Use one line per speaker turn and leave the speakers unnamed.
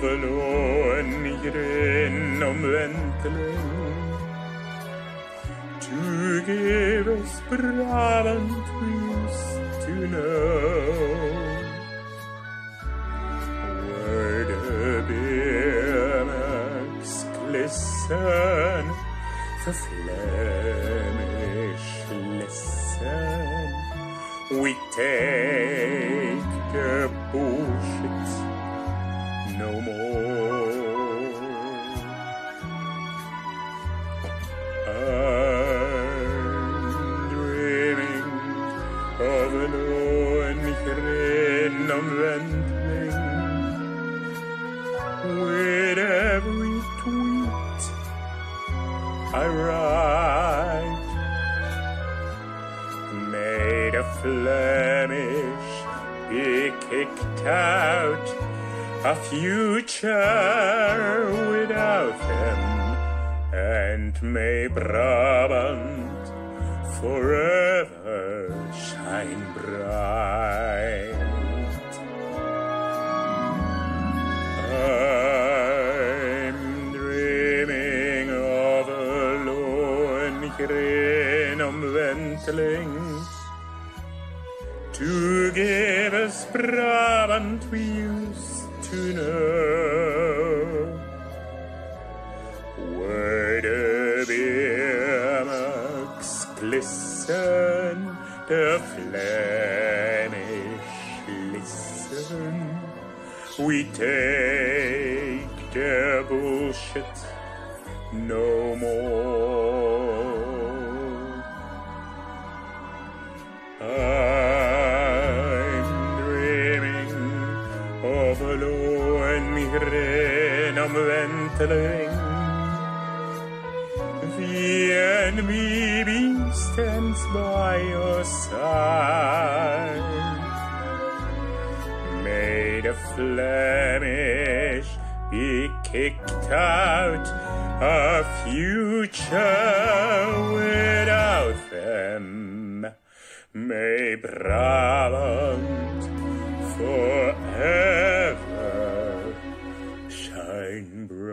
genomwenteling to give us we used to know. Where the Birmax glisten, the Flemish listen. We take the bullshit of an Wendling with every tweet I write. May the Flemish be kicked out, a future without them, and may Brabant forever shine bright. I'm dreaming of a lone genomwenteling to give us Brabant we used to know. Where the Flemish listen. We take their bullshit no more. I'm dreaming of a lone genomwenteling. The enemy stands by your side. May the Flemish be kicked out a future without them. May Brabant forever shine bright.